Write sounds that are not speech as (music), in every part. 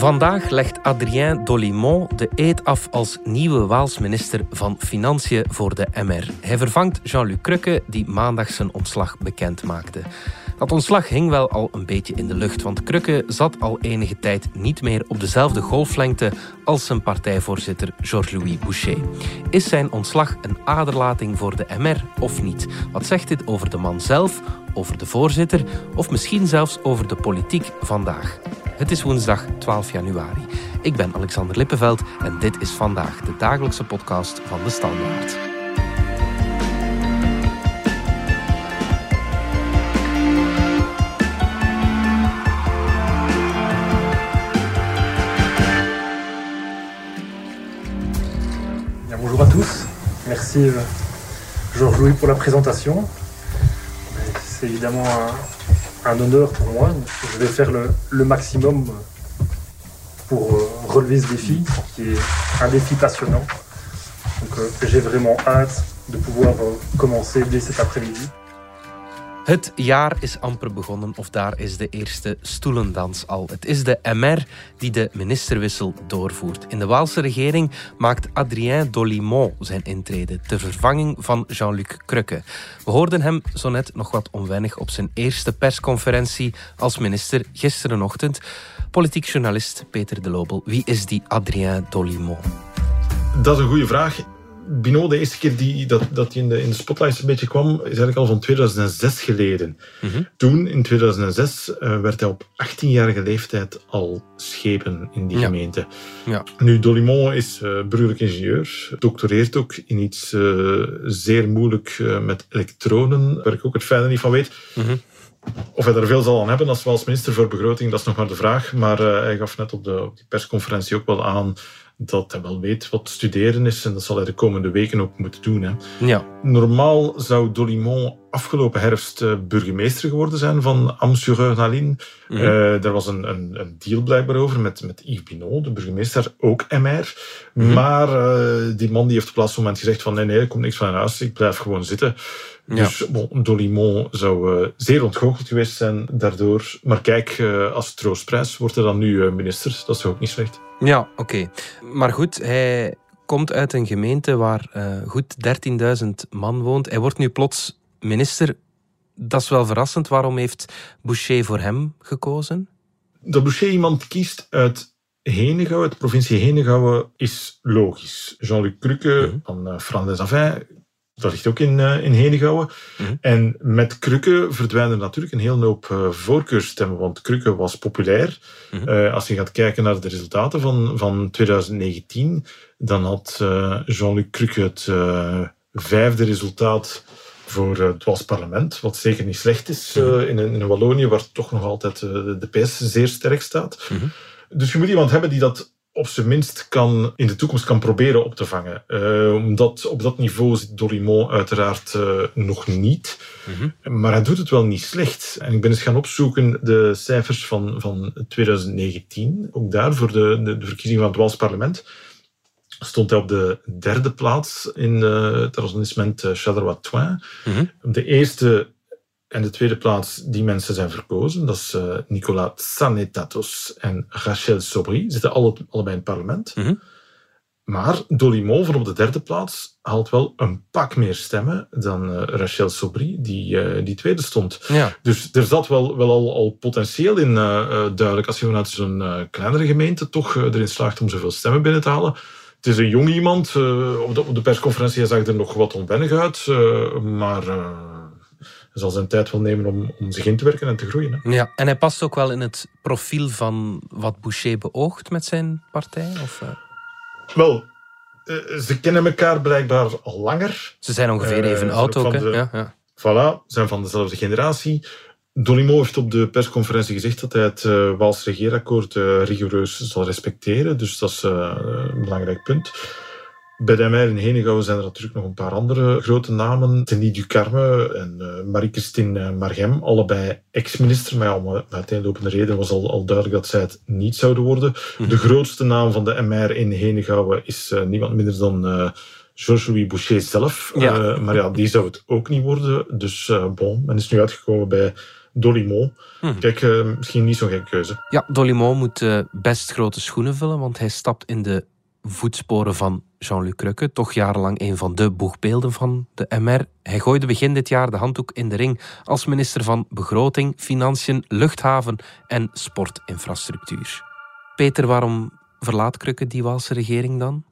Vandaag legt Adrien Dolimont de eet af als nieuwe Waals minister van Financiën voor de MR. Hij vervangt Jean-Luc Crukke, die maandag zijn ontslag bekend maakte. Dat ontslag hing wel al een beetje in de lucht, want Crukke zat al enige tijd niet meer op dezelfde golflengte als zijn partijvoorzitter Georges-Louis Boucher. Is zijn ontslag een aderlating voor de MR of niet? Wat zegt dit over de man zelf, over de voorzitter of misschien zelfs over de politiek vandaag? Het is woensdag 12 januari. Ik ben Alexander Lippenveld en dit is vandaag de dagelijkse podcast van de Standaard. bonjour à tous. Merci euh, Georges-Louis pour la présentation. C'est évidemment un, un, honneur pour moi. Je vais faire le, maximum pour euh, relever ce défi, qui est un défi passionnant. Donc euh, j'ai vraiment hâte de pouvoir euh, commencer dès cet après-midi. Het jaar is amper begonnen, of daar is de eerste stoelendans al. Het is de MR die de ministerwissel doorvoert. In de Waalse regering maakt Adrien Dolimont zijn intrede ter vervanging van Jean-Luc Crukke. We hoorden hem zo net nog wat onwennig op zijn eerste persconferentie als minister gisterenochtend. Politiek journalist Peter de Lobel, wie is die Adrien Dolimont? Dat is een goede vraag. Bino, de eerste keer die, dat, dat hij in de, in de spotlights een beetje kwam, is eigenlijk al van 2006 geleden. Mm -hmm. Toen, in 2006, uh, werd hij op 18-jarige leeftijd al schepen in die ja. gemeente. Ja. Nu, Dolimont is uh, burgerlijk ingenieur, doctoreert ook in iets uh, zeer moeilijk met elektronen, waar ik ook het fijne niet van weet. Mm -hmm. Of hij er veel zal aan hebben als als minister voor begroting, dat is nog maar de vraag. Maar hij gaf net op, de, op die persconferentie ook wel aan dat hij wel weet wat studeren is en dat zal hij de komende weken ook moeten doen. Hè. Ja. Normaal zou Dolimont afgelopen herfst uh, burgemeester geworden zijn van Am-sur-Eure-Nalin. Mm -hmm. uh, er was een, een, een, deal blijkbaar over met, met Yves Binot, de burgemeester, ook MR. Mm -hmm. Maar uh, die man die heeft op het laatste moment gezegd van nee, nee, er komt niks van in huis, ik blijf gewoon zitten. Ja. Dus bon, Dolimont zou zeer ontgoocheld geweest zijn daardoor. Maar kijk, als troostprijs wordt hij dan nu minister. Dat is ook niet slecht. Ja, oké. Okay. Maar goed, hij komt uit een gemeente waar goed 13.000 man woont. Hij wordt nu plots minister. Dat is wel verrassend. Waarom heeft Boucher voor hem gekozen? Dat Boucher iemand kiest uit Henegouwen, de provincie Henegouwen, is logisch. Jean-Luc Cruque mm -hmm. van uh, Frans des Affaires, dat ligt ook in, uh, in Henegouwen. Mm -hmm. En met Crukke verdwijnen natuurlijk een hele hoop uh, voorkeurstemmen, want Crukke was populair. Mm -hmm. uh, als je gaat kijken naar de resultaten van, van 2019, dan had Jean-Luc Crukke het vijfde resultaat voor het Wals parlement, wat zeker niet slecht is mm -hmm. in, in Wallonië, waar toch nog altijd de PS zeer sterk staat. Dus je moet iemand hebben die dat op zijn minst kan, in de toekomst kan proberen op te vangen. Uh, omdat op dat niveau zit Dorimont uiteraard uh, nog niet. Mm -hmm. Maar hij doet het wel niet slecht. En ik ben eens gaan opzoeken de cijfers van, van 2019. Ook daar voor de, de, de verkiezing van het Wals parlement stond hij op de derde plaats in uh, het arrondissement Charleroi-Toin. Mm -hmm. Op de eerste en de tweede plaats, die mensen zijn verkozen. Dat is uh, Nicolas Sanetatos en Rachel Sobri. Zitten alle, allebei in het parlement. Mm -hmm. Maar Dolimont van op de derde plaats haalt wel een pak meer stemmen dan uh, Rachel Sobri, die, uh, die tweede stond. Ja. Dus er zat wel, wel al, al potentieel in, duidelijk, als je vanuit zo'n kleinere gemeente toch erin slaagt om zoveel stemmen binnen te halen. Het is een jong iemand. op, de, op de persconferentie zag er nog wat onwennig uit, maar hij zal zijn tijd wel nemen om, om zich in te werken en te groeien. Hè. Ja, en hij past ook wel in het profiel van wat Boucher beoogt met zijn partij? Of. Wel, ze kennen elkaar blijkbaar al langer. Ze zijn ongeveer even oud ook. De, ja, ja. Voilà, zijn van dezelfde generatie. Dolimo heeft op de persconferentie gezegd dat hij het uh, Waals regeerakkoord uh, rigoureus zal respecteren. Dus dat is uh, een belangrijk punt. Bij de MR in Henegouwen zijn er natuurlijk nog een paar andere grote namen. Denis Ducarme en Marie-Christine Margem, allebei ex-minister. Maar ja, om uiteenlopende reden was al, al duidelijk dat zij het niet zouden worden. Mm-hmm. De grootste naam van de MR in Henegouwen is niemand minder dan Georges-Louis Boucher zelf. Ja. maar ja, die zou het ook niet worden. Dus bon, men is nu uitgekomen bij Dolimon. Hmm. Kijk, uh, misschien niet zo'n gekke keuze. Ja, Dolimon moet uh, best grote schoenen vullen, want hij stapt in de voetsporen van Jean-Luc Crukke, toch jarenlang een van de boegbeelden van de MR. Hij gooide begin dit jaar de handdoek in de ring als minister van Begroting, Financiën, Luchthaven en Sportinfrastructuur. Peter, waarom verlaat Crukke die Waalse regering dan?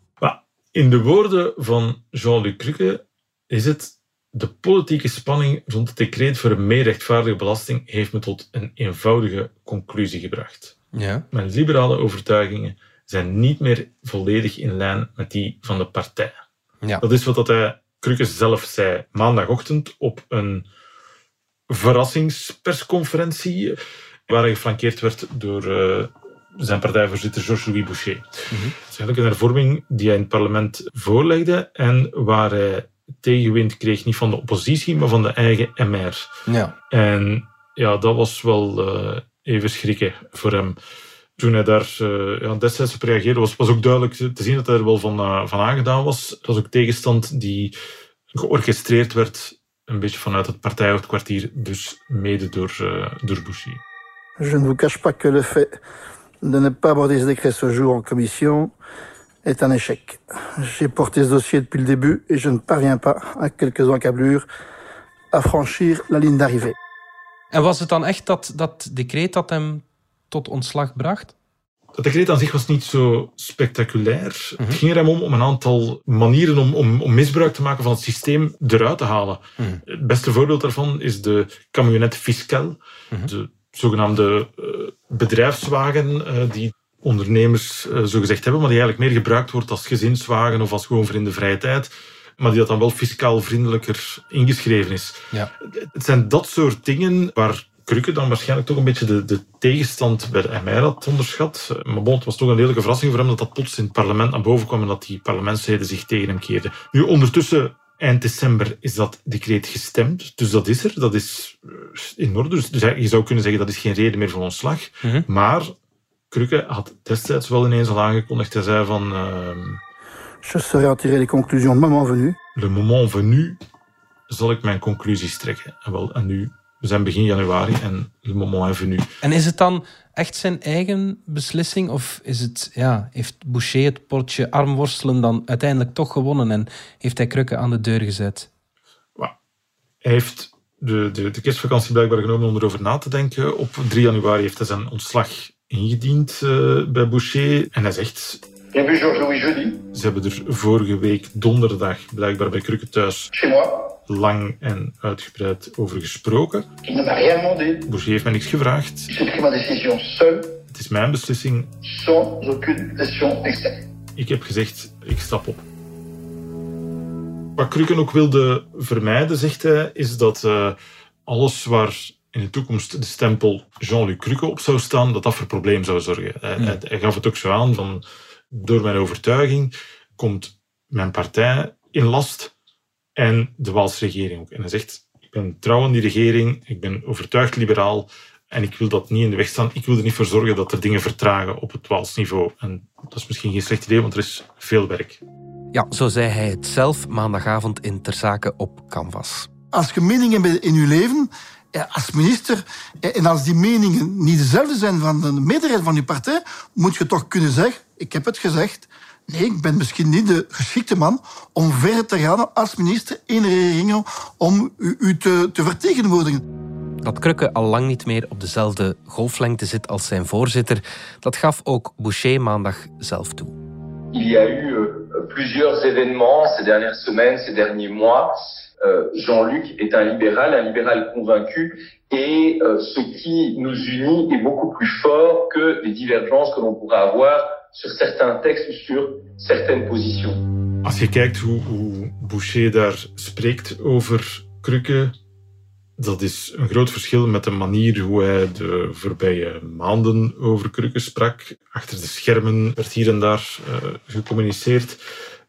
In de woorden van Jean-Luc Crukke is het de politieke spanning rond het decreet voor een meer rechtvaardige belasting heeft me tot een eenvoudige conclusie gebracht. Ja. Mijn liberale overtuigingen zijn niet meer volledig in lijn met die van de partij. Ja. Dat is wat dat hij Krukke zelf zei maandagochtend op een verrassingspersconferentie waar hij geflankeerd werd door uh, zijn partijvoorzitter Georges-Louis Boucher. Mm -hmm. Het is eigenlijk een hervorming die hij in het parlement voorlegde en waar hij tegenwind kreeg, niet van de oppositie, maar van de eigen MR. Ja. En ja, dat was wel uh, even schrikken voor hem. Toen hij daar uh, ja, destijds op reageerde, was, was ook duidelijk te zien dat hij er wel van, uh, van aangedaan was. Het was ook tegenstand die georchestreerd werd, een beetje vanuit het partijhoofdkwartier, dus mede door, door Boucher. Je ne vous cache pas que le fait de ne pas aborder ce décret ce jour en commission est un échec. J'ai porté ce dossier depuis le début et je ne parviens pas, à quelques encablures, à franchir la ligne d'arrivée. En was het dan echt dat, dat decreet dat hem tot ontslag bracht? Dat decreet aan zich was niet zo spectaculair. Het ging er hem om, om een aantal manieren om, om, om, misbruik te maken van het systeem eruit te halen. Mhm. Het beste voorbeeld daarvan is de camionet fiscal, mhm. de zogenaamde uh, bedrijfswagen uh, die ondernemers uh, zo gezegd hebben, maar die eigenlijk meer gebruikt wordt als gezinswagen of als gewoon voor in de vrije tijd, maar die dat dan wel fiscaal vriendelijker ingeschreven is. Ja. Het zijn dat soort dingen waar Krukke dan waarschijnlijk toch een beetje de, de tegenstand bij de MR had onderschat. Maar bon, het was toch een redelijke verrassing voor hem dat dat plots in het parlement naar boven kwam en dat die parlementsleden zich tegen hem keerden. Nu, ondertussen Eind december is dat decreet gestemd, dus dat is er, dat is eh, in orde. Dus, dus je zou kunnen zeggen dat is geen reden meer voor ontslag. Mm Maar Krukke had destijds wel ineens al aangekondigd. Hij zei van... Uh, Je serai tirer les conclusions le moment venu. Le moment venu zal ik mijn conclusies trekken. En, wel, en nu, we zijn begin januari en le moment est venu. En is het dan echt zijn eigen beslissing? Of is het, ja, heeft Boucher het potje armworstelen dan uiteindelijk toch gewonnen en heeft hij Krukke aan de deur gezet? Hij heeft de, de, de kerstvakantie blijkbaar genomen om erover na te denken. Op 3 januari heeft hij zijn ontslag ingediend uh, bij Boucher. En hij zegt... Ze hebben er vorige week donderdag blijkbaar bij Krukke thuis lang en uitgebreid over gesproken. Boucher heeft mij niks gevraagd. Het is mijn beslissing. Ik heb gezegd, ik stap op. Wat Krukken ook wilde vermijden, zegt hij, is dat uh, alles waar in de toekomst de stempel Jean-Luc Cruque op zou staan, dat dat voor probleem zou zorgen. Hij, hij, gaf het ook zo aan van, door mijn overtuiging komt mijn partij in last en de Waalse regering ook. En hij zegt, ik ben trouw aan die regering, ik ben overtuigd liberaal en ik wil dat niet in de weg staan. Ik wil er niet voor zorgen dat er dingen vertragen op het Waals niveau. En dat is misschien geen slecht idee, want er is veel werk. Ja, zo zei hij het zelf maandagavond in Ter Zake op Canvas. Als je meningen hebt in je leven, als minister, en als die meningen niet dezelfde zijn van de meerderheid van je partij, moet je toch kunnen zeggen, ik heb het gezegd, nee, ik ben misschien niet de geschikte man om verder te gaan als minister in de regering om u, u te, te vertegenwoordigen. Dat Krukke al lang niet meer op dezelfde golflengte zit als zijn voorzitter, dat gaf ook Boucher maandag zelf toe. Il y a eu euh, plusieurs événements ces dernières semaines, ces derniers mois. Euh, Jean-Luc est un libéral, un libéral convaincu, et euh, ce qui nous unit est beaucoup plus fort que les divergences que l'on pourrait avoir sur certains textes ou sur certaines positions. Als je kijkt hoe, hoe Boucher daar spreekt over Krukke, dat is een groot verschil met de manier hoe hij de voorbije maanden over Krukke sprak. Achter de schermen werd hier en daar uh, gecommuniceerd.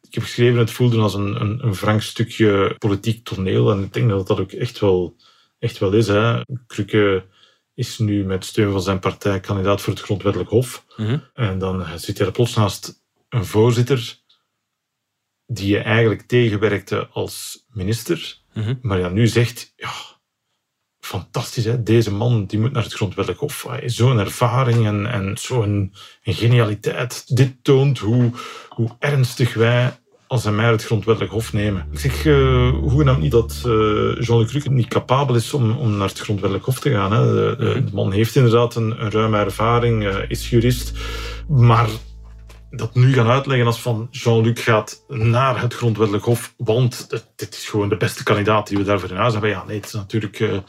Ik heb geschreven, het voelde als een, een, een frank stukje politiek toneel. En ik denk dat dat ook echt wel, echt wel is. Hè. Krukke is nu met steun van zijn partij kandidaat voor het Grondwettelijk Hof. Mhm. En dan zit hij er plots naast een voorzitter die je eigenlijk tegenwerkte als minister. Mhm. Maar ja, nu zegt, ja, fantastisch. Hè? Deze man die moet naar het grondwettelijk hof. Zo'n ervaring en, en zo'n genialiteit. Dit toont hoe, hoe ernstig wij als een mij het grondwettelijk hof nemen. Ik zeg, uh, hoe nou niet dat uh, Jean-Luc Cruque niet capabel is om, om naar het grondwettelijk hof te gaan. Hè? De, de, man heeft inderdaad een, een ruime ervaring, uh, is jurist, maar dat nu gaan uitleggen als van Jean-Luc gaat naar het grondwettelijk hof, want dit is gewoon de beste kandidaat die we daarvoor in huis hebben. Ja, nee, het is natuurlijk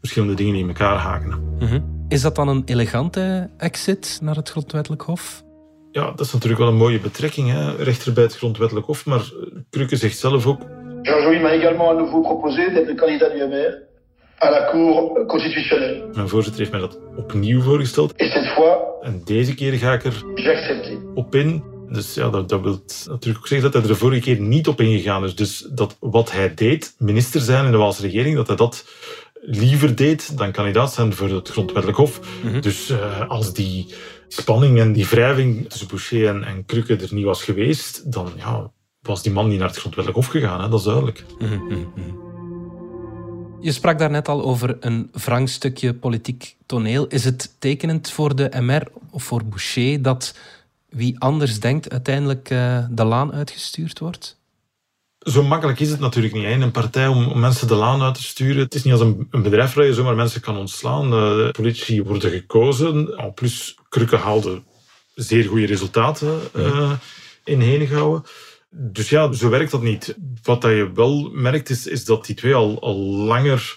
verschillende dingen in elkaar haken. Mhm. Is dat dan een elegante exit naar het grondwettelijk hof? Ja, dat is natuurlijk wel een mooie betrekking, hè? rechter bij het grondwettelijk hof, maar Krukke zegt zelf ook... Jean-Louis m'a également à nouveau proposé d'être le candidat du MR à la Cour constitutionnelle. Mijn voorzitter heeft mij dat opnieuw voorgesteld. Et cette fois, en deze keer ga ik er op in. Dus ja, dat, dat wil natuurlijk ook zeggen dat hij er de vorige keer niet op ingegaan is. Dus dat wat hij deed, minister zijn in de Waalse regering, dat hij dat liever deed dan kandidaat zijn voor het grondwettelijk hof. Mhm. Dus uh, als die spanning en die wrijving tussen Boucher en, en Krukke er niet was geweest, dan ja, was die man niet naar het grondwettelijk hof gegaan. Hè? Dat is duidelijk. Mhm, mhm, je sprak daarnet al over een wrang stukje politiek toneel. Is het tekenend voor de MR of voor Boucher dat wie anders denkt uiteindelijk uh, de laan uitgestuurd wordt? Zo makkelijk is het natuurlijk niet. In een partij om, mensen de laan uit te sturen. Het is niet als een, een bedrijf waar je zomaar mensen kan ontslaan. Eh, de politici worden gekozen. En plus, Krukke haalde zeer goede resultaten uh, in Henegouwen. Dus ja, zo werkt dat niet. Wat dat je wel merkt, is, is dat die twee al, al langer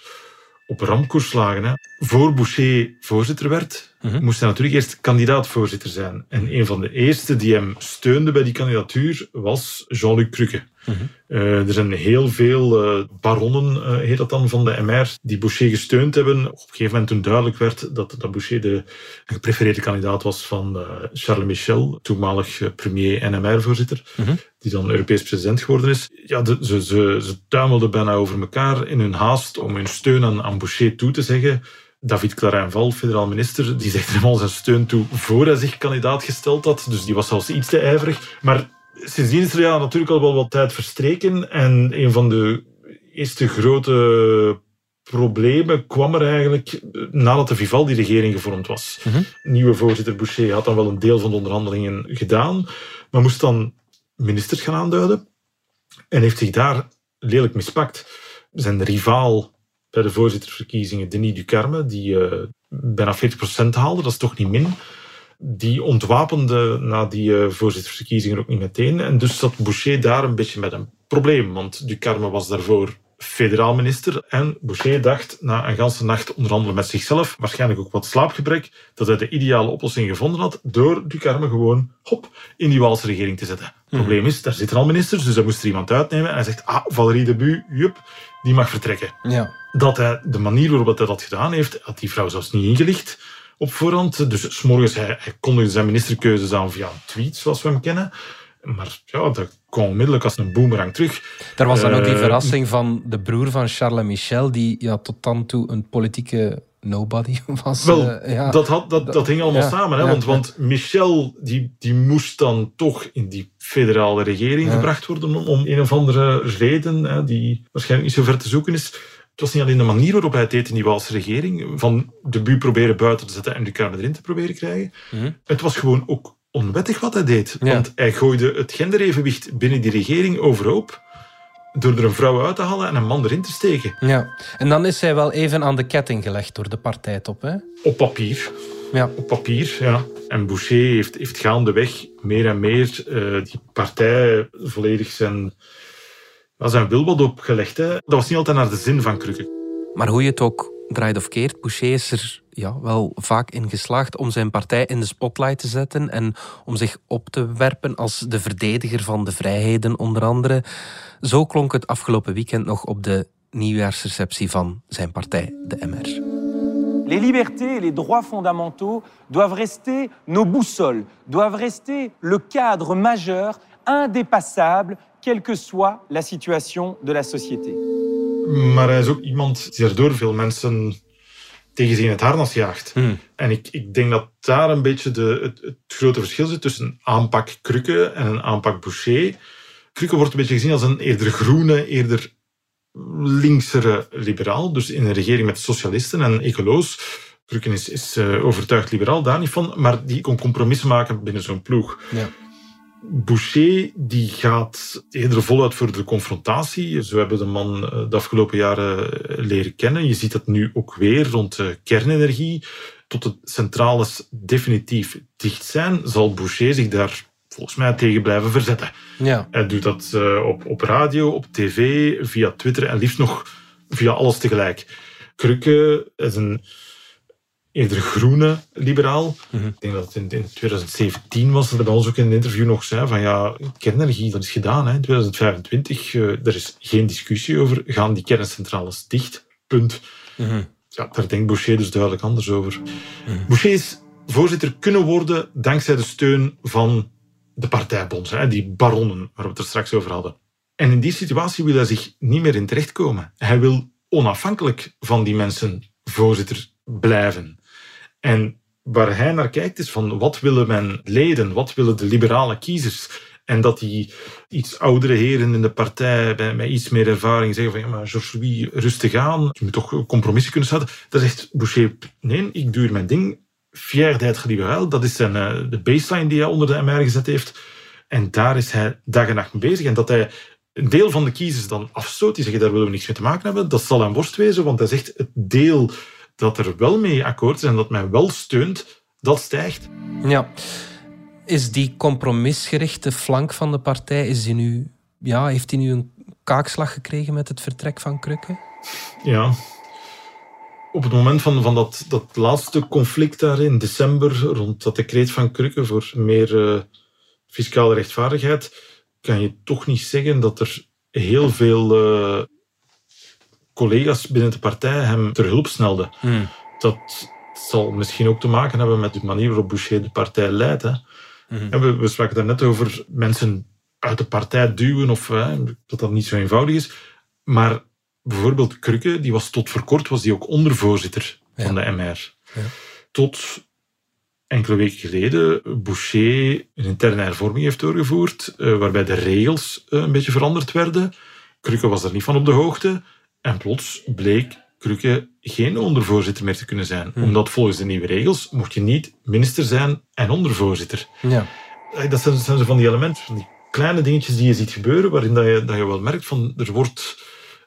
op ramkoers lagen. Hè. Voor Boucher voorzitter werd, mhm. moest hij natuurlijk eerst kandidaat-voorzitter zijn. En een van de eerste die hem steunde bij die kandidatuur was Jean-Luc Cruque. Mhm. Uh, er zijn heel veel uh, baronnen, uh, heet dat dan, van de MR, die Boucher gesteund hebben. Op een gegeven moment toen duidelijk werd dat, dat Boucher de geprefereerde kandidaat was van Charles Michel, toenmalig premier en MR-voorzitter, mhm. die dan Europees president geworden is. Ja, de, ze, ze, ze tuimelden bijna over elkaar in hun haast om hun steun aan, aan Boucher toe te zeggen. David Clarinval, federaal minister, die zegt hem al zijn steun toe voor hij zich kandidaat gesteld had. Dus die was zelfs iets te ijverig. Maar sindsdien is er ja, natuurlijk al wel wat tijd verstreken. En een van de eerste grote problemen kwam er eigenlijk nadat de Vivaldi-regering gevormd was. Mhm. Nieuwe voorzitter Boucher had dan wel een deel van de onderhandelingen gedaan, maar moest dan ministers gaan aanduiden. En heeft zich daar lelijk mispakt. Zijn rivaal bij de voorzittersverkiezingen, Denis Ducarme, die uh, bijna 40% haalde, dat is toch niet min die ontwapende na die uh, voorzittersverkiezingen ook niet meteen. En dus zat Boucher daar een beetje met een probleem. Want Ducarme was daarvoor federaal minister. En Boucher dacht na een ganse nacht onderhandelen met zichzelf, waarschijnlijk ook wat slaapgebrek, dat hij de ideale oplossing gevonden had door Ducarme gewoon hop in die Waalse regering te zetten. Het mhm. probleem is, daar zitten al ministers, dus hij moest er iemand uitnemen. En hij zegt, ah, Valérie de Bu, jup, die mag vertrekken. Ja. Dat hij, de manier waarop hij dat gedaan heeft, had die vrouw zelfs niet ingelicht op voorhand. Dus s'morgens, hij, hij kondigde zijn ministerkeuzes aan via een tweet, zoals we hem kennen. Maar ja, dat kwam onmiddellijk als een boomerang terug. Er was dan ook die eh, verrassing van de broer van Charles Michel, die ja, tot dan toe een politieke nobody (laughs) was. Wel, uh, ja. dat, had, dat, dat hing allemaal samen. Hè? want, want Michel die, die moest dan toch in die federale regering gebracht worden om, om een of andere reden, hè, die waarschijnlijk niet zo ver te zoeken is. Het was niet alleen de manier waarop hij het deed in die Waalse regering, van de bu proberen buiten te zetten en de Kamer erin te proberen krijgen. Mhm. Het was gewoon ook onwettig wat hij deed. Want hij gooide het genderevenwicht binnen die regering overhoop door er een vrouw uit te halen en een man erin te steken. Ja, en dan is hij wel even aan de ketting gelegd door de partijtop, hè? Op papier. Ja. Op papier, ja. En Boucher heeft, heeft gaandeweg meer en meer uh, die partij volledig zijn dat zijn wil wat opgelegd. Hè. Dat was niet altijd naar de zin van Krukke. Maar hoe je het ook draait of keert, Boucher is er ja, wel vaak in geslaagd om zijn partij in de spotlight te zetten en om zich op te werpen als de verdediger van de vrijheden, onder andere. Zo klonk het afgelopen weekend nog op de nieuwjaarsreceptie van zijn partij, de MR. Les libertés et les droits fondamentaux doivent rester nos boussoles, doivent rester le cadre majeur, indépassable quelle que soit la situation de la société. Maar hij is ook iemand die erdoor veel mensen tegen zich in het harnas jaagt. Hmm. En ik, ik denk dat daar een beetje de, het, het grote verschil zit tussen een aanpak Krukke en een aanpak Boucher. Krukke wordt een beetje gezien als een eerder groene, eerder linksere liberaal, dus in een regering met socialisten en ecoloos. Krukken is, is uh, overtuigd liberaal, daar niet van, maar die kon compromissen maken binnen zo'n ploeg. Ja. Boucher die gaat eerder voluit voor de confrontatie. Zo hebben de man eh, de afgelopen jaren eh, leren kennen. Je ziet dat nu ook weer rond kernenergie. Tot de centrales definitief dicht zijn, zal Boucher zich daar volgens mij tegen blijven verzetten. Ja. Hij doet dat op, op radio, op tv, via Twitter en liefst nog via alles tegelijk. Krukke is een eerder groene liberaal. Mm Ik denk dat het in, in 2017 was hij bij ons ook in een interview nog zei van ja, kernenergie, dat is gedaan. Hè. In 2025, uh, er is geen discussie over, gaan die kerncentrales dicht, punt. Mm Ja, daar denkt Boucher dus duidelijk anders over. Mm Boucher is voorzitter kunnen worden dankzij de steun van de partijbonds, die baronnen waar we het er straks over hadden. En in die situatie wil hij zich niet meer in terechtkomen. Hij wil onafhankelijk van die mensen voorzitter blijven. En waar hij naar kijkt is van wat willen mijn leden, wat willen de liberale kiezers? En dat die iets oudere heren in de partij met iets meer ervaring zeggen van ja, maar Georges rustig aan, je moet toch compromissen kunnen zetten. Dat zegt Boucher, nee, ik doe mijn ding, fier d'être. Dat is zijn, uh, de baseline die hij onder de MR gezet heeft. En daar is hij dag en nacht mee bezig. En dat hij een deel van de kiezers dan afstoot, die zeggen daar willen we niks mee te maken hebben, dat zal hem worst wezen, want hij zegt het deel dat er wel mee akkoord is en dat mij wel steunt, dat stijgt. Ja. Is die compromisgerichte flank van de partij, is die nu, ja, heeft hij nu een kaakslag gekregen met het vertrek van Krukke? Ja, op het moment van, van dat, dat laatste conflict daar in december, rond dat decreet van Krukke voor meer uh, fiscale rechtvaardigheid, kan je toch niet zeggen dat er heel veel uh, collega's binnen de partij hem ter hulp snelden. Hmm. Dat zal misschien ook te maken hebben met de manier waarop Boucher de partij leidt. Hè. Hmm. We, we spraken daar net over mensen uit de partij duwen of dat dat niet zo eenvoudig is. Maar bijvoorbeeld Krukke, die was tot voor kort was die ook ondervoorzitter van de MR. Ja. Tot enkele weken geleden Boucher een interne hervorming heeft doorgevoerd, uh, waarbij de regels uh, een beetje veranderd werden. Krukke was er niet van op de hoogte. En plots bleek Krukke geen ondervoorzitter meer te kunnen zijn. Hmm. Omdat volgens de nieuwe regels mocht je niet minister zijn en ondervoorzitter. Ja. Eh, dat zijn, zijn van die elementen, van die kleine dingetjes die je ziet gebeuren, waarin dat je, dat je wel merkt van er wordt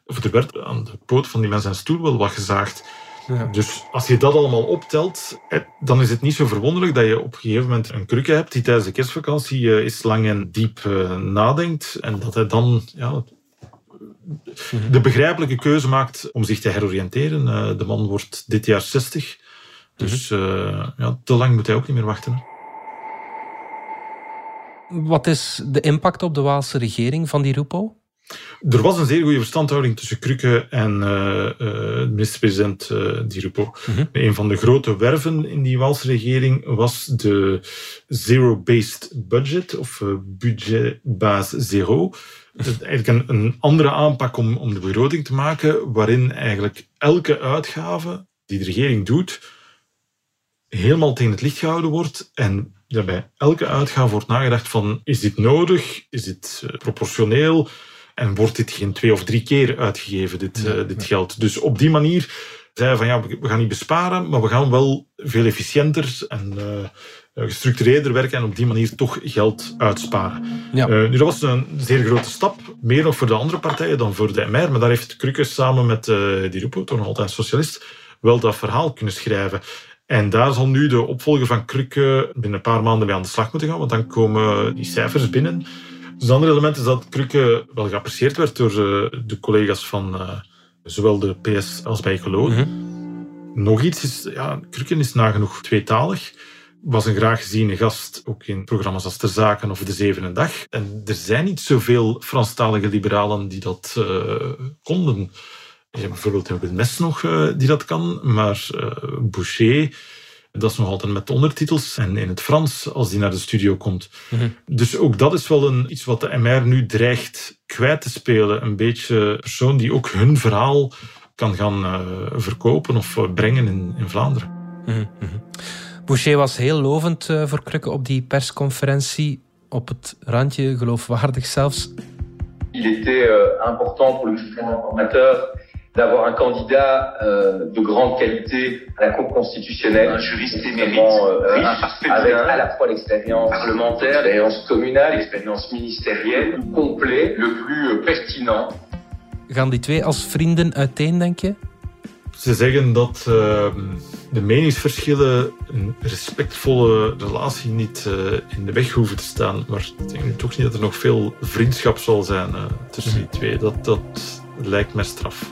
of er werd aan de poot van die mensen zijn stoel wel wat gezaagd. Ja. Dus als je dat allemaal optelt, dan is het niet zo verwonderlijk dat je op een gegeven moment een krukke hebt die tijdens de kerstvakantie eh, eens lang en diep eh, nadenkt en dat hij dan ja, de begrijpelijke keuze maakt om zich te heroriënteren. Eh, de man wordt dit jaar 60, dus mhm. ja, te lang moet hij ook niet meer wachten. Wat is de impact op de Waalse regering van die Rupo? Er was een zeer goede verstandhouding tussen Krukke en uh, minister-president uh, Di Rupo. Mhm. Een van de grote werven in die Waalse regering was de zero-based budget, of budgetbaas zero. Dus eigenlijk een, een, andere aanpak om, om de begroting te maken, waarin eigenlijk elke uitgave die de regering doet, helemaal tegen het licht gehouden wordt en ja, bij elke uitgave wordt nagedacht van, is dit nodig? Is dit proportioneel? En wordt dit geen twee of drie keer uitgegeven, dit, eh, dit geld. Dus op die manier zeiden van ja, we gaan niet besparen, maar we gaan wel veel efficiënter en uh, gestructureerder werken en op die manier toch geld uitsparen. Ja. Uh, nu, dat was een zeer grote stap, meer nog voor de andere partijen dan voor de MR, maar daar heeft Krukke samen met uh, die Rupo, toch nog altijd socialist, wel dat verhaal kunnen schrijven. En daar zal nu de opvolger van Krukke binnen een paar maanden mee aan de slag moeten gaan, want dan komen die cijfers binnen. Dus het andere element is dat Krukke wel geapprecieerd werd door eh, de collega's van uh, zowel de PS als bij Ecolo. Mm Nog iets is, ja, Krukke is nagenoeg tweetalig. Was een graag geziene gast, ook in programma's als Ter Zaken of De Zevende Dag. En er zijn niet zoveel Franstalige liberalen die dat uh, konden. Je hebt bijvoorbeeld Wim Mes nog die dat kan, maar Boucher dat is nog altijd met ondertitels en in het Frans als die naar de studio komt. Mhm. Dus ook dat is wel een, iets wat de MR nu dreigt kwijt te spelen. Een beetje persoon die ook hun verhaal kan gaan uh, verkopen of uh, brengen in, in Vlaanderen. Mm Boucher was heel lovend uh, voor Krukke op die persconferentie. Op het randje, geloofwaardig zelfs. Il était euh, important pour le informateur d'avoir un candidat euh, de grande qualité à la Cour constitutionnelle, un juriste émérite, euh, riche, avec à la fois l'expérience parlementaire, l'expérience communale, l'expérience ministérielle, le complet, le plus euh, pertinent. Gaan die twee als vrienden uiteen, denk je? Ze zeggen dat uh, de meningsverschillen een respectvolle relatie niet uh, in de weg hoeven te staan. Maar ik denk toch niet dat er nog veel vriendschap zal zijn uh, tussen die twee. Dat, dat lijkt mij straf.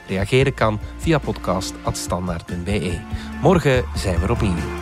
Reageren kan via podcast.standaard.be. Morgen zijn we er opnieuw.